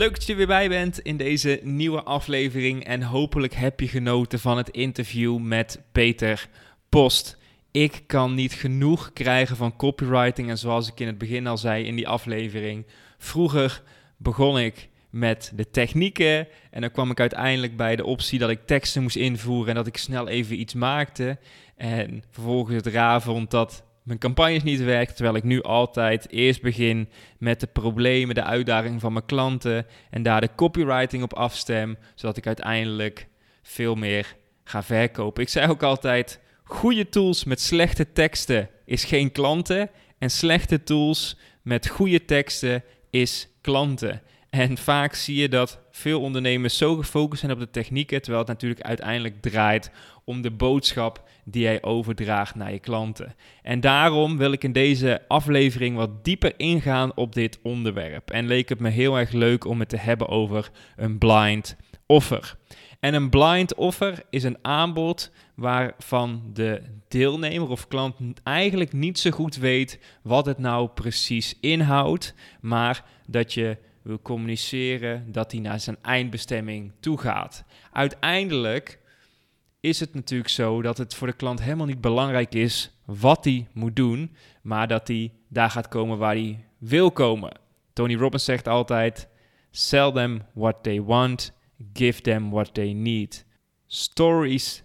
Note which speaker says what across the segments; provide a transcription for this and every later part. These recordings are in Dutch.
Speaker 1: Leuk dat je er weer bij bent in deze nieuwe aflevering. En hopelijk heb je genoten van het interview met Peter Post. Ik kan niet genoeg krijgen van copywriting. En zoals ik in het begin al zei in die aflevering, vroeger begon ik met de technieken. En dan kwam ik uiteindelijk bij de optie dat ik teksten moest invoeren en dat ik snel even iets maakte. En vervolgens het raar vond dat mijn campagnes niet werken, terwijl ik nu altijd eerst begin met de problemen, de uitdagingen van mijn klanten en daar de copywriting op afstem, zodat ik uiteindelijk veel meer ga verkopen. Ik zei ook altijd, goede tools met slechte teksten is geen klanten en slechte tools met goede teksten is klanten. En vaak zie je dat veel ondernemers zo gefocust zijn op de technieken, terwijl het natuurlijk uiteindelijk draait om de boodschap die jij overdraagt naar je klanten. En daarom wil ik in deze aflevering wat dieper ingaan op dit onderwerp. En leek het me heel erg leuk om het te hebben over een blind offer. En een blind offer is een aanbod waarvan de deelnemer of klant eigenlijk niet zo goed weet wat het nou precies inhoudt, maar dat je communiceren dat hij naar zijn eindbestemming toe gaat. Uiteindelijk is het natuurlijk zo dat het voor de klant helemaal niet belangrijk is wat hij moet doen, maar dat hij daar gaat komen waar hij wil komen. Tony Robbins zegt altijd: Sell them what they want, give them what they need. Stories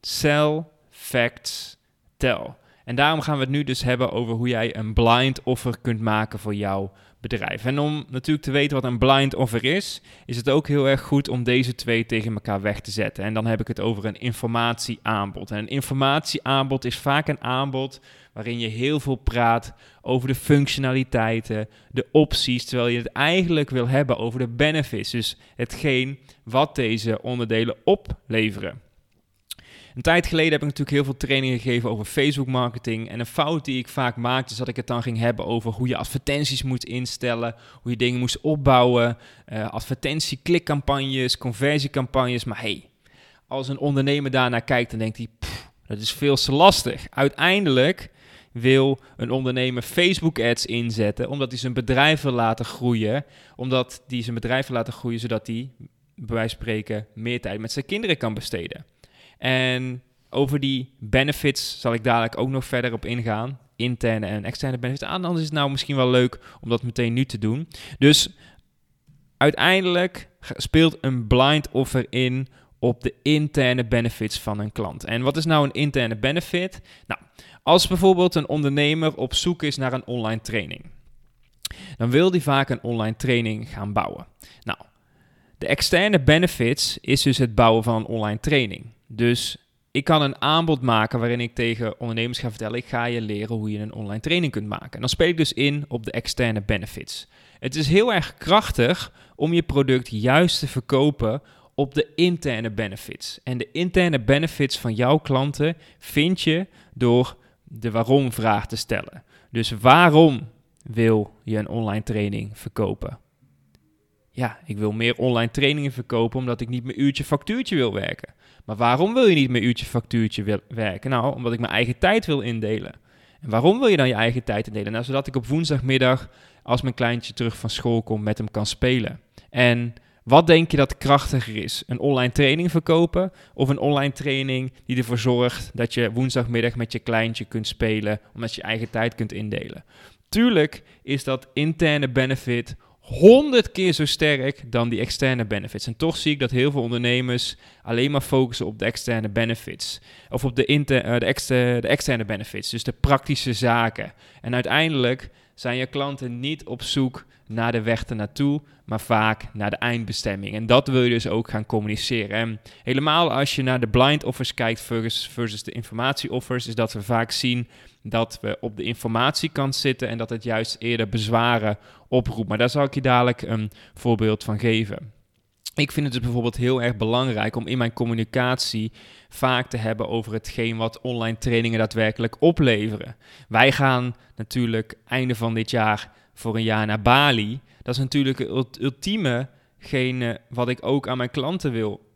Speaker 1: sell, facts tell. En daarom gaan we het nu dus hebben over hoe jij een blind offer kunt maken voor jouw En om natuurlijk te weten wat een blind offer is, is het ook heel erg goed om deze twee tegen elkaar weg te zetten. En dan heb ik het over een informatieaanbod. En een informatieaanbod is vaak een aanbod waarin je heel veel praat over de functionaliteiten, de opties, terwijl je het eigenlijk wil hebben over de benefits. Dus hetgeen wat deze onderdelen opleveren. Een tijd geleden heb ik natuurlijk heel veel trainingen gegeven over Facebook marketing. En een fout die ik vaak maakte, is dat ik het dan ging hebben over hoe je advertenties moet instellen, hoe je dingen moest opbouwen, uh, advertentie, klikcampagnes, conversiecampagnes. Maar hey, als een ondernemer daarnaar kijkt, dan denkt hij, dat is veel te lastig. Uiteindelijk wil een ondernemer Facebook ads inzetten, omdat hij zijn bedrijf wil laten groeien, omdat hij zijn bedrijf wil laten groeien, zodat hij bij wijze van spreken meer tijd met zijn kinderen kan besteden. En over die benefits zal ik dadelijk ook nog verder op ingaan. Interne en externe benefits. Anders is het nou misschien wel leuk om dat meteen nu te doen. Dus uiteindelijk speelt een blind offer in op de interne benefits van een klant. En wat is nou een interne benefit? Nou, als bijvoorbeeld een ondernemer op zoek is naar een online training, dan wil die vaak een online training gaan bouwen. Nou, de externe benefits is dus het bouwen van een online training. Dus ik kan een aanbod maken waarin ik tegen ondernemers ga vertellen: ik ga je leren hoe je een online training kunt maken. En dan speel ik dus in op de externe benefits. Het is heel erg krachtig om je product juist te verkopen op de interne benefits. En de interne benefits van jouw klanten vind je door de waarom-vraag te stellen. Dus waarom wil je een online training verkopen? Ja, ik wil meer online trainingen verkopen omdat ik niet mijn uurtje factuurtje wil werken. Maar waarom wil je niet mijn uurtje factuurtje werken? Nou, omdat ik mijn eigen tijd wil indelen. En waarom wil je dan je eigen tijd indelen? Nou, zodat ik op woensdagmiddag, als mijn kleintje terug van school komt, met hem kan spelen. En wat denk je dat krachtiger is? Een online training verkopen of een online training die ervoor zorgt dat je woensdagmiddag met je kleintje kunt spelen, omdat je je eigen tijd kunt indelen? Tuurlijk is dat interne benefit honderd keer zo sterk dan die externe benefits. En toch zie ik dat heel veel ondernemers alleen maar focussen op de externe benefits. Of op de, inter, uh, de, externe, de externe benefits, dus de praktische zaken. En uiteindelijk zijn je klanten niet op zoek naar de weg ernaartoe, maar vaak naar de eindbestemming. En dat wil je dus ook gaan communiceren. En helemaal als je naar de blind offers kijkt versus, versus de informatie offers, is dat we vaak zien dat we op de informatiekant zitten en dat het juist eerder bezwaren oproept. Maar daar zal ik je dadelijk een voorbeeld van geven. Ik vind het dus bijvoorbeeld heel erg belangrijk om in mijn communicatie vaak te hebben over hetgeen wat online trainingen daadwerkelijk opleveren. Wij gaan natuurlijk einde van dit jaar voor een jaar naar Bali. Dat is natuurlijk het ultieme wat ik ook aan mijn klanten wil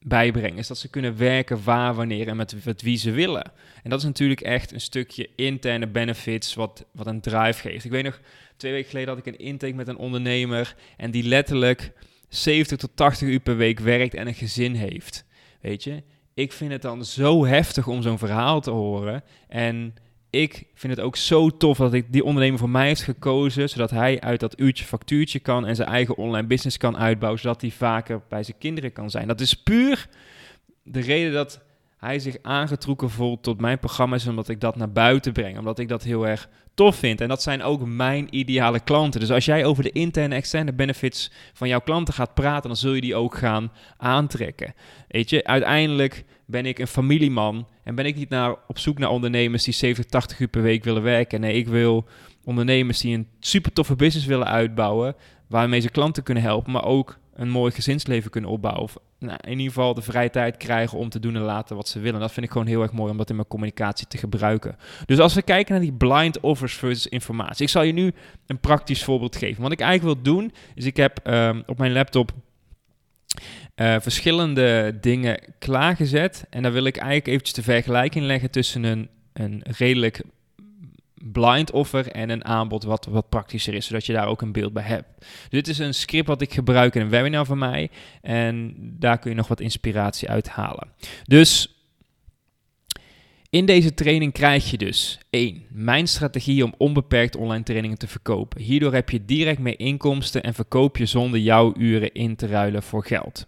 Speaker 1: bijbrengen. Is dat ze kunnen werken waar, wanneer en met, met wie ze willen. En dat is natuurlijk echt een stukje interne benefits wat, wat een drive geeft. Ik weet nog, twee weken geleden had ik een intake met een ondernemer en die letterlijk 70 tot 80 uur per week werkt en een gezin heeft. Weet je, ik vind het dan zo heftig om zo'n verhaal te horen. En ik vind het ook zo tof dat ik die ondernemer voor mij heeft gekozen, zodat hij uit dat uurtje factuurtje kan en zijn eigen online business kan uitbouwen, zodat hij vaker bij zijn kinderen kan zijn. Dat is puur de reden dat hij zich aangetrokken voelt tot mijn programma's, omdat ik dat naar buiten breng, omdat ik dat heel erg tof vind. En dat zijn ook mijn ideale klanten. Dus als jij over de interne en externe benefits van jouw klanten gaat praten, dan zul je die ook gaan aantrekken. Weet je, uiteindelijk ben ik een familieman en ben ik niet naar, op zoek naar ondernemers die 70, 80 uur per week willen werken. Nee, ik wil ondernemers die een super toffe business willen uitbouwen, waarmee ze klanten kunnen helpen, maar ook een mooi gezinsleven kunnen opbouwen. Of nou, in ieder geval de vrije tijd krijgen om te doen en laten wat ze willen. Dat vind ik gewoon heel erg mooi om dat in mijn communicatie te gebruiken. Dus als we kijken naar die blind offers versus informatie. Ik zal je nu een praktisch voorbeeld geven. Wat ik eigenlijk wil doen, is ik heb um, op mijn laptop uh, verschillende dingen klaargezet. En dan wil ik eigenlijk eventjes de vergelijking leggen tussen een, een redelijk blind offer en een aanbod wat wat praktischer is, zodat je daar ook een beeld bij hebt. Dus dit is een script wat ik gebruik in een webinar van mij en daar kun je nog wat inspiratie uit halen. Dus in deze training krijg je dus 1. Mijn strategie om onbeperkt online trainingen te verkopen. Hierdoor heb je direct meer inkomsten en verkoop je zonder jouw uren in te ruilen voor geld.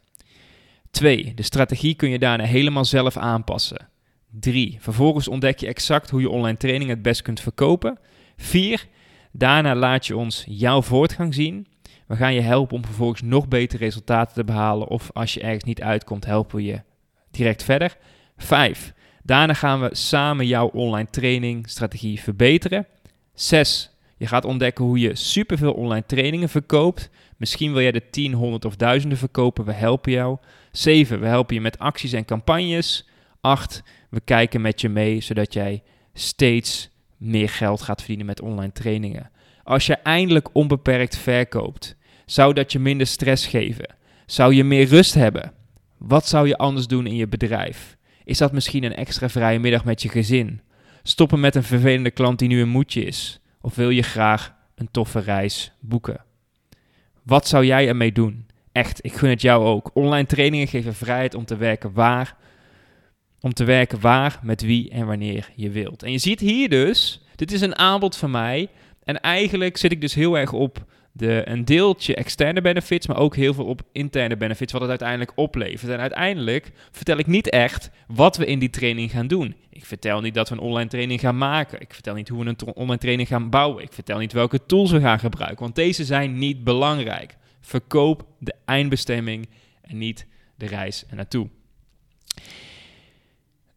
Speaker 1: 2. De strategie kun je daarna helemaal zelf aanpassen. 3. Vervolgens ontdek je exact hoe je online training het best kunt verkopen. 4. Daarna laat je ons jouw voortgang zien. We gaan je helpen om vervolgens nog betere resultaten te behalen. Of als je ergens niet uitkomt, helpen we je direct verder. 5. Daarna gaan we samen jouw online training strategie verbeteren. 6. Je gaat ontdekken hoe je superveel online trainingen verkoopt. Misschien wil jij de 10, 100 of duizenden verkopen. We helpen jou. 7. We helpen je met acties en campagnes. 8. We kijken met je mee zodat jij steeds meer geld gaat verdienen met online trainingen. Als je eindelijk onbeperkt verkoopt, zou dat je minder stress geven? Zou je meer rust hebben? Wat zou je anders doen in je bedrijf? Is dat misschien een extra vrije middag met je gezin? Stoppen met een vervelende klant die nu een moedje is? Of wil je graag een toffe reis boeken? Wat zou jij ermee doen? Echt, ik gun het jou ook. Online trainingen geven vrijheid om te werken waar om te werken waar, met wie en wanneer je wilt. En je ziet hier dus, dit is een aanbod van mij. En eigenlijk zit ik dus heel erg op de, een deeltje externe benefits, maar ook heel veel op interne benefits, wat het uiteindelijk oplevert. En uiteindelijk vertel ik niet echt wat we in die training gaan doen. Ik vertel niet dat we een online training gaan maken. Ik vertel niet hoe we een online training gaan bouwen. Ik vertel niet welke tools we gaan gebruiken, want deze zijn niet belangrijk. Verkoop de eindbestemming en niet de reis er naartoe.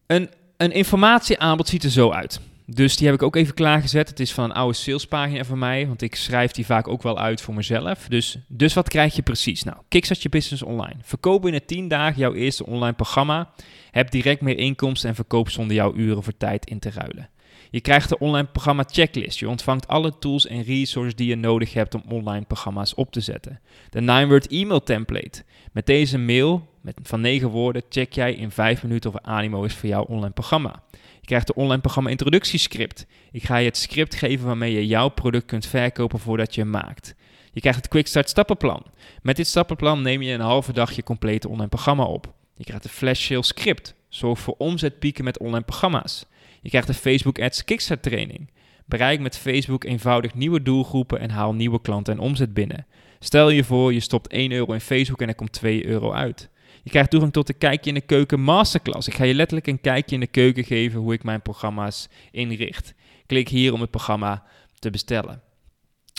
Speaker 1: Een, een informatieaanbod ziet er zo uit. Dus die heb ik ook even klaargezet. Het is van een oude salespagina van mij, want ik schrijf die vaak ook wel uit voor mezelf. Dus, dus wat krijg je precies? Nou, Kickstart je business online. Verkoop binnen 10 dagen jouw eerste online programma. Heb direct meer inkomsten en verkoop zonder jouw uren voor tijd in te ruilen. Je krijgt de online programma checklist. Je ontvangt alle tools en resources die je nodig hebt om online programma's op te zetten. De 9-word e-mail template. Met deze mail met, van 9 woorden check jij in 5 minuten of Animo is voor jouw online programma. Je krijgt de online programma introductiescript. Ik ga je het script geven waarmee je jouw product kunt verkopen voordat je maakt. Je krijgt het Quick Start stappenplan. Met dit stappenplan neem je een halve dag je complete online programma op. Je krijgt de flash sales script. Zorg voor omzetpieken met online programma's. Je krijgt de Facebook Ads Kickstart training. Bereik met Facebook eenvoudig nieuwe doelgroepen en haal nieuwe klanten en omzet binnen. Stel je voor, je stopt 1 euro in Facebook en er komt 2 euro uit. Je krijgt toegang tot de Kijkje in de Keuken Masterclass. Ik ga je letterlijk een kijkje in de keuken geven hoe ik mijn programma's inricht. Klik hier om het programma te bestellen.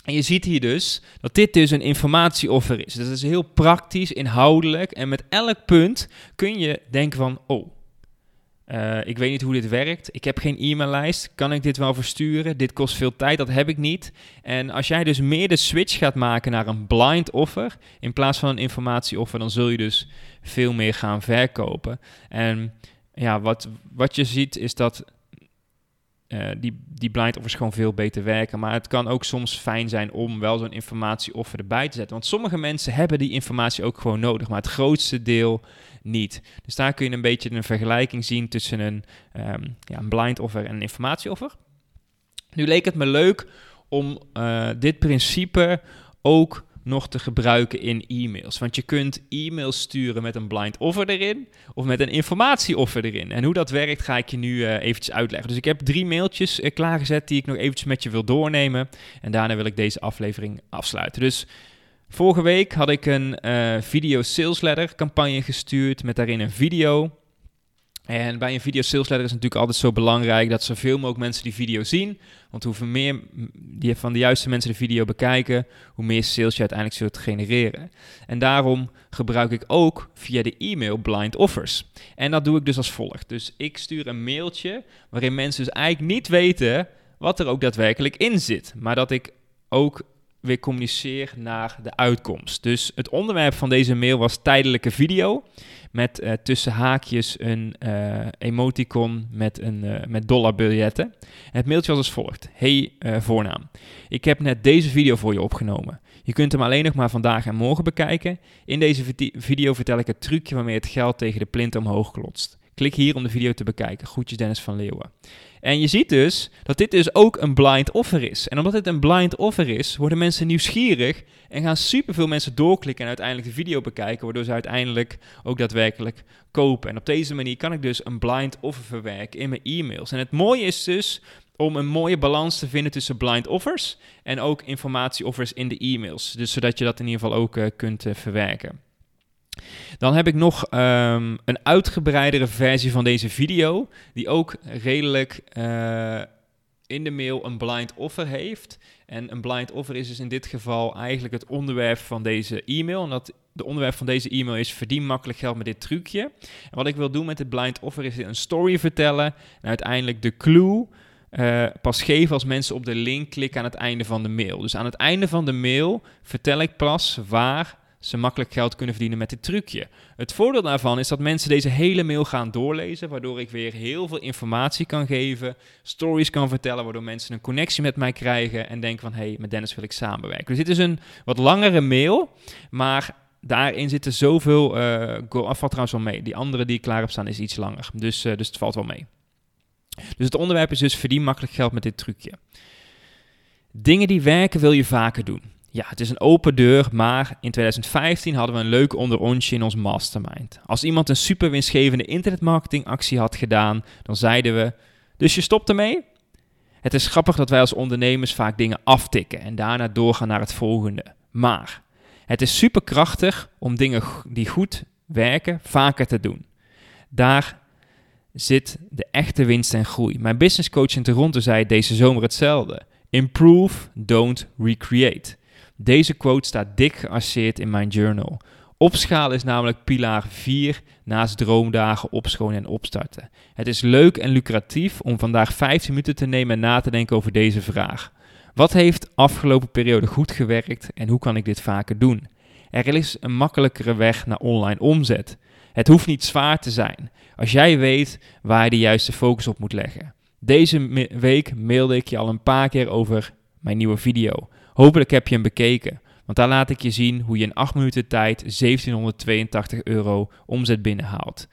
Speaker 1: En je ziet hier dus dat dit dus een informatieoffer is. Dus dat is heel praktisch, inhoudelijk. En met elk punt kun je denken van, oh, uh, ik weet niet hoe dit werkt. Ik heb geen e-maillijst. Kan ik dit wel versturen? Dit kost veel tijd. Dat heb ik niet. En als jij dus meer de switch gaat maken naar een blind offer in plaats van een informatieoffer, dan zul je dus veel meer gaan verkopen. En ja, wat, wat je ziet is dat uh, die, die blind offers gewoon veel beter werken. Maar het kan ook soms fijn zijn om wel zo'n informatieoffer erbij te zetten. Want sommige mensen hebben die informatie ook gewoon nodig, maar het grootste deel niet. Dus daar kun je een beetje een vergelijking zien tussen een, um, ja, een blind offer en een informatieoffer. Nu leek het me leuk om uh, dit principe ook nog te gebruiken in e-mails. Want je kunt e-mails sturen met een blind offer erin of met een informatieoffer erin. En hoe dat werkt ga ik je nu uh, eventjes uitleggen. Dus ik heb drie mailtjes uh, klaargezet die ik nog eventjes met je wil doornemen. En daarna wil ik deze aflevering afsluiten. Dus vorige week had ik een uh, video sales letter campagne gestuurd met daarin een video en bij een video sales letter is natuurlijk altijd zo belangrijk dat zoveel mogelijk mensen die video zien. Want hoeveel meer die van de juiste mensen de video bekijken, hoe meer sales je uiteindelijk zult genereren. En daarom gebruik ik ook via de e-mail blind offers. En dat doe ik dus als volgt. Dus ik stuur een mailtje waarin mensen dus eigenlijk niet weten wat er ook daadwerkelijk in zit. Maar dat ik ook weer communiceer naar de uitkomst. Dus het onderwerp van deze mail was tijdelijke video met uh, tussen haakjes een uh, emoticon met, een, uh, met dollarbiljetten. het mailtje was als volgt. Hey voornaam, ik heb net deze video voor je opgenomen. Je kunt hem alleen nog maar vandaag en morgen bekijken. In deze video vertel ik het trucje waarmee het geld tegen de plint omhoog klotst. Klik hier om de video te bekijken. Groetjes Dennis van Leeuwen. En je ziet dus dat dit dus ook een blind offer is. En omdat dit een blind offer is, worden mensen nieuwsgierig en gaan superveel mensen doorklikken en uiteindelijk de video bekijken, waardoor ze uiteindelijk ook daadwerkelijk kopen. En op deze manier kan ik dus een blind offer verwerken in mijn e-mails. En het mooie is dus om een mooie balans te vinden tussen blind offers en ook informatieoffers in de e-mails. Dus zodat je dat in ieder geval ook uh, kunt uh, verwerken. Dan heb ik nog um, een uitgebreidere versie van deze video, die ook redelijk uh, in de mail een blind offer heeft. En een blind offer is dus in dit geval eigenlijk het onderwerp van deze e-mail. En dat de onderwerp van deze e-mail is verdien makkelijk geld met dit trucje. En wat ik wil doen met dit blind offer is een story vertellen en uiteindelijk de clue uh, pas geven als mensen op de link klikken aan het einde van de mail. Dus aan het einde van de mail vertel ik pas waar ze makkelijk geld kunnen verdienen met dit trucje. Het voordeel daarvan is dat mensen deze hele mail gaan doorlezen, waardoor ik weer heel veel informatie kan geven, stories kan vertellen, waardoor mensen een connectie met mij krijgen en denken van hé, hey, met Dennis wil ik samenwerken. Dus dit is een wat langere mail, maar daarin zitten zoveel, uh, trouwens wel mee. Die andere die ik klaar heb staan is iets langer, dus, uh, dus het valt wel mee. Dus het onderwerp is dus verdien makkelijk geld met dit trucje. Dingen die werken wil je vaker doen. Ja, het is een open deur, maar in 2015 hadden we een leuk onderontje in ons mastermind. Als iemand een super winstgevende internetmarketingactie had gedaan, dan zeiden we: Dus je stopt ermee? Het is grappig dat wij als ondernemers vaak dingen aftikken en daarna doorgaan naar het volgende. Maar het is super krachtig om dingen die goed werken vaker te doen. Daar zit de echte winst en groei. Mijn business coach in Toronto zei deze zomer hetzelfde. Improve, don't recreate. Deze quote staat dik geasseerd in mijn journal. Opschalen is namelijk pilaar 4 naast droomdagen, opschonen en opstarten. Het is leuk en lucratief om vandaag 15 minuten te nemen en na te denken over deze vraag. Wat heeft afgelopen periode goed gewerkt en hoe kan ik dit vaker doen? Er is een makkelijkere weg naar online omzet. Het hoeft niet zwaar te zijn als jij weet waar je de juiste focus op moet leggen. Deze week mailde ik je al een paar keer over mijn nieuwe video. Hopelijk heb je hem bekeken, want daar laat ik je zien hoe je in 8 minuten tijd 1782 euro omzet binnenhaalt.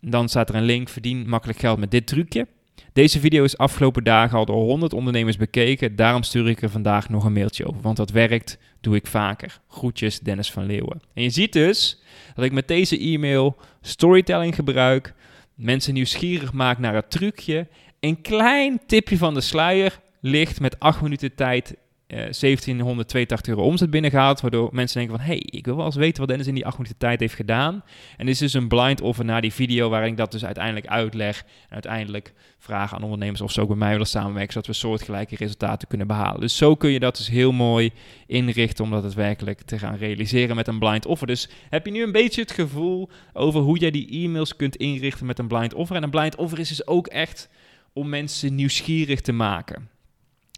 Speaker 1: Dan staat er een link, verdien makkelijk geld met dit trucje. Deze video is afgelopen dagen al door 100 ondernemers bekeken, daarom stuur ik er vandaag nog een mailtje over, want dat werkt, doe ik vaker. Groetjes, Dennis van Leeuwen. En je ziet dus dat ik met deze e-mail storytelling gebruik, mensen nieuwsgierig maak naar het trucje, een klein tipje van de sluier ligt met 8 minuten tijd eh 1782 euro omzet binnengehaald, waardoor mensen denken van, hey, ik wil wel eens weten wat Dennis in die acht minuten tijd heeft gedaan. En dit is dus een blind offer naar die video waarin ik dat dus uiteindelijk uitleg en uiteindelijk vraag aan ondernemers of ze ook bij mij willen samenwerken, zodat we soortgelijke resultaten kunnen behalen. Dus zo kun je dat dus heel mooi inrichten om dat het werkelijk te gaan realiseren met een blind offer. Dus heb je nu een beetje het gevoel over hoe jij die e-mails kunt inrichten met een blind offer. En een blind offer is dus ook echt om mensen nieuwsgierig te maken.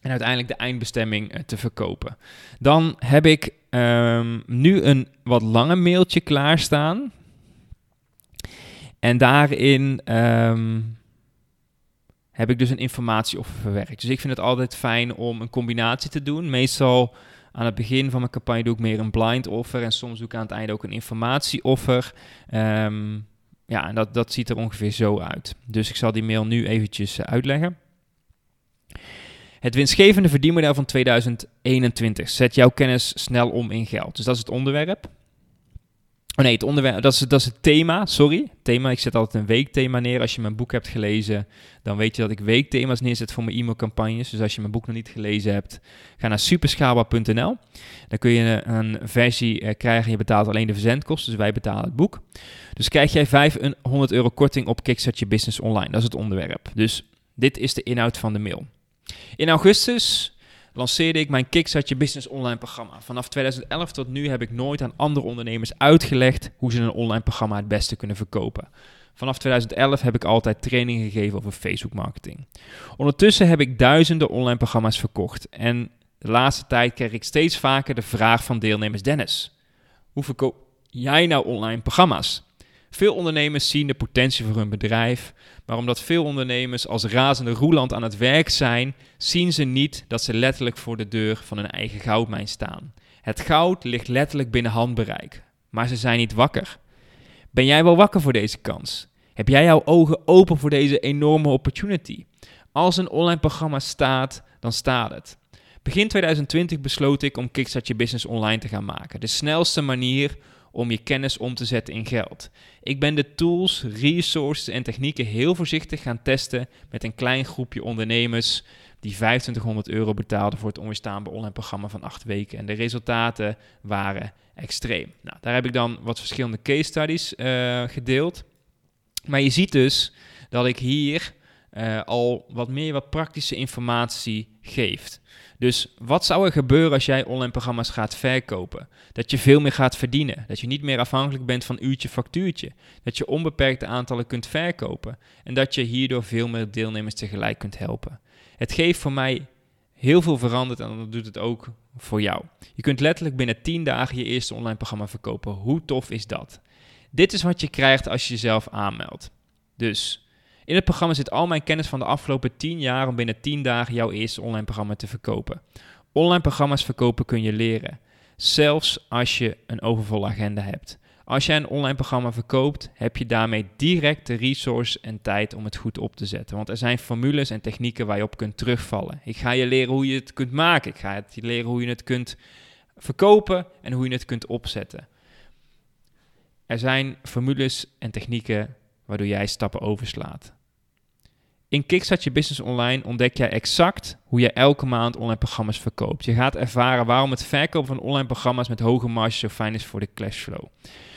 Speaker 1: En uiteindelijk de eindbestemming eh, te verkopen. Dan heb ik ehm, nu een wat langer mailtje klaarstaan. En daarin ehm, heb ik dus een informatie over verwerkt. Dus ik vind het altijd fijn om een combinatie te doen. Meestal aan het begin van mijn campagne doe ik meer een blind offer. En soms doe ik aan het einde ook een informatieoffer. Ehm, ja, en dat, dat ziet er ongeveer zo uit. Dus ik zal die mail nu eventjes eh, uitleggen. Het winstgevende verdienmodel van 2021. Zet jouw kennis snel om in geld. Dus dat is het onderwerp. Oh nee, het onderwerp, dat is, dat is het thema, sorry. Thema, ik zet altijd een weekthema neer. Als je mijn boek hebt gelezen, dan weet je dat ik weekthema's neerzet voor mijn e-mailcampagnes. Dus als je mijn boek nog niet gelezen hebt, ga naar superschaalbaar.nl. Dan kun je een, versie eh, krijgen, je betaalt alleen de verzendkosten, dus wij betalen het boek. Dus krijg jij 500 euro korting op Kickstart Je Business Online. Dat is het onderwerp. Dus dit is de inhoud van de mail. In augustus lanceerde ik mijn Kickstart Business online programma. Vanaf 2011 tot nu heb ik nooit aan andere ondernemers uitgelegd hoe ze een online programma het beste kunnen verkopen. Vanaf 2011 heb ik altijd trainingen gegeven over Facebook marketing. Ondertussen heb ik duizenden online programma's verkocht en de laatste tijd kreeg ik steeds vaker de vraag van deelnemers: Dennis, hoe verkoop jij nou online programma's? Veel ondernemers zien de potentie voor hun bedrijf, maar omdat veel ondernemers als razende roeland aan het werk zijn, zien ze niet dat ze letterlijk voor de deur van hun eigen goudmijn staan. Het goud ligt letterlijk binnen handbereik, maar ze zijn niet wakker. Ben jij wel wakker voor deze kans? Heb jij jouw ogen open voor deze enorme opportunity? Als een online programma staat, dan staat het. Begin 2020 besloot ik om Kickstart Je Business online te gaan maken. De snelste manier om je kennis om te zetten in geld. Ik ben de tools, resources en technieken heel voorzichtig gaan testen met een klein groepje ondernemers die 2500 euro betaalden voor het onweerstaanbaar online programma van acht weken. En de resultaten waren extreem. Nou, daar heb ik dan wat verschillende case studies uh, gedeeld. Maar je ziet dus dat ik hier uh, al wat meer wat praktische informatie geeft. Dus wat zou er gebeuren als jij online programma's gaat verkopen? Dat je veel meer gaat verdienen. Dat je niet meer afhankelijk bent van uurtje factuurtje. Dat je onbeperkte aantallen kunt verkopen. En dat je hierdoor veel meer deelnemers tegelijk kunt helpen. Het geeft voor mij heel veel veranderd en dat doet het ook voor jou. Je kunt letterlijk binnen 10 dagen je eerste online programma verkopen. Hoe tof is dat? Dit is wat je krijgt als je jezelf aanmeldt. Dus in het programma zit al mijn kennis van de afgelopen 10 jaar om binnen 10 dagen jouw eerste online programma te verkopen. Online programma's verkopen kun je leren, zelfs als je een overvolle agenda hebt. Als jij een online programma verkoopt, heb je daarmee direct de resource en tijd om het goed op te zetten. Want er zijn formules en technieken waar je op kunt terugvallen. Ik ga je leren hoe je het kunt maken. Ik ga je leren hoe je het kunt verkopen en hoe je het kunt opzetten. Er zijn formules en technieken waardoor jij stappen overslaat. In Kickstart je business online ontdek jij exact hoe je elke maand online programma's verkoopt. Je gaat ervaren waarom het verkopen van online programma's met hoge marges zo fijn is voor de cashflow.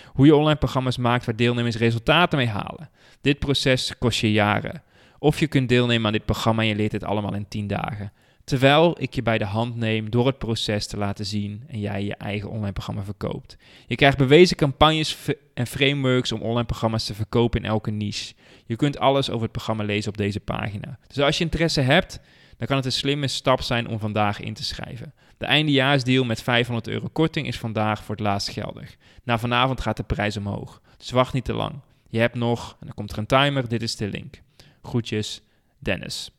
Speaker 1: Hoe je online programma's maakt waar deelnemers resultaten mee halen. Dit proces kost je jaren. Of je kunt deelnemen aan dit programma en je leert het allemaal in 10 dagen. Terwijl ik je bij de hand neem door het proces te laten zien en jij je eigen online programma verkoopt. Je krijgt bewezen campagnes en frameworks om online programma's te verkopen in elke niche. Je kunt alles over het programma lezen op deze pagina. Dus als je interesse hebt, dan kan het een slimme stap zijn om vandaag in te schrijven. De eindejaarsdeal met 500 euro korting is vandaag voor het laatst geldig. Na vanavond gaat de prijs omhoog. Dus wacht niet te lang. Je hebt nog, en dan komt er een timer, dit is de link. Groetjes, Dennis.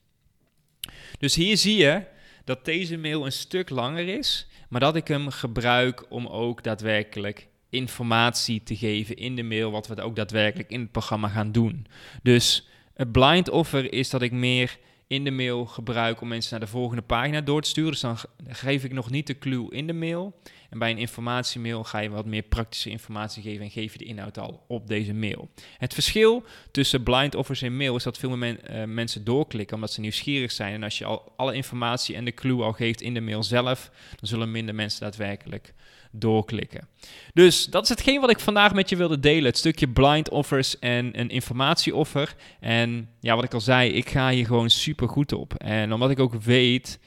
Speaker 1: Dus hier zie je dat deze mail een stuk langer is, maar dat ik hem gebruik om ook daadwerkelijk informatie te geven in de mail, wat we ook daadwerkelijk in het programma gaan doen. Dus het blind offer is dat ik meer in de mail gebruik om mensen naar de volgende pagina door te sturen. Dus dan geef ik nog niet de clue in de mail. En bij een informatiemail ga je wat meer praktische informatie geven en geef je de inhoud al op deze mail. Het verschil tussen blind offers en mail is dat veel meer eh, mensen doorklikken omdat ze nieuwsgierig zijn. En als je al alle informatie en de clue al geeft in de mail zelf, dan zullen minder mensen daadwerkelijk doorklikken. Dus dat is hetgeen wat ik vandaag met je wilde delen. Het stukje blind offers en een informatieoffer. En ja, wat ik al zei, ik ga hier gewoon super goed op. En omdat ik ook weet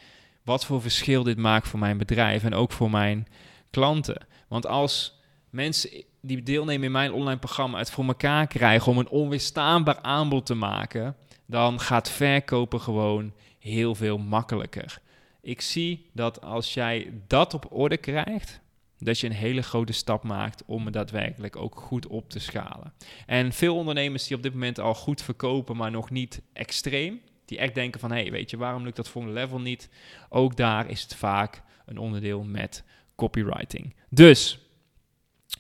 Speaker 1: wat voor verschil dit maakt voor mijn bedrijf en ook voor mijn klanten. Want als mensen die deelnemen in mijn online programma het voor elkaar krijgen om een onweerstaanbaar aanbod te maken, dan gaat verkopen gewoon heel veel makkelijker. Ik zie dat als jij dat op orde krijgt, dat je een hele grote stap maakt om het daadwerkelijk ook goed op te schalen. En veel ondernemers die op dit moment al goed verkopen, maar nog niet extreem, die echt denken van, hé, hey, weet je, waarom lukt dat volgende level niet? Ook daar is het vaak een onderdeel met copywriting. Dus,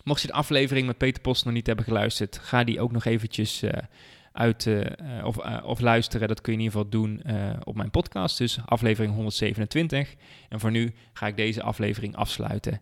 Speaker 1: mocht je de aflevering met Peter Post nog niet hebben geluisterd, ga die ook nog eventjes uh, uit uh, of, of luisteren. Dat kun je in ieder geval doen op mijn podcast, dus aflevering 127. En voor nu ga ik deze aflevering afsluiten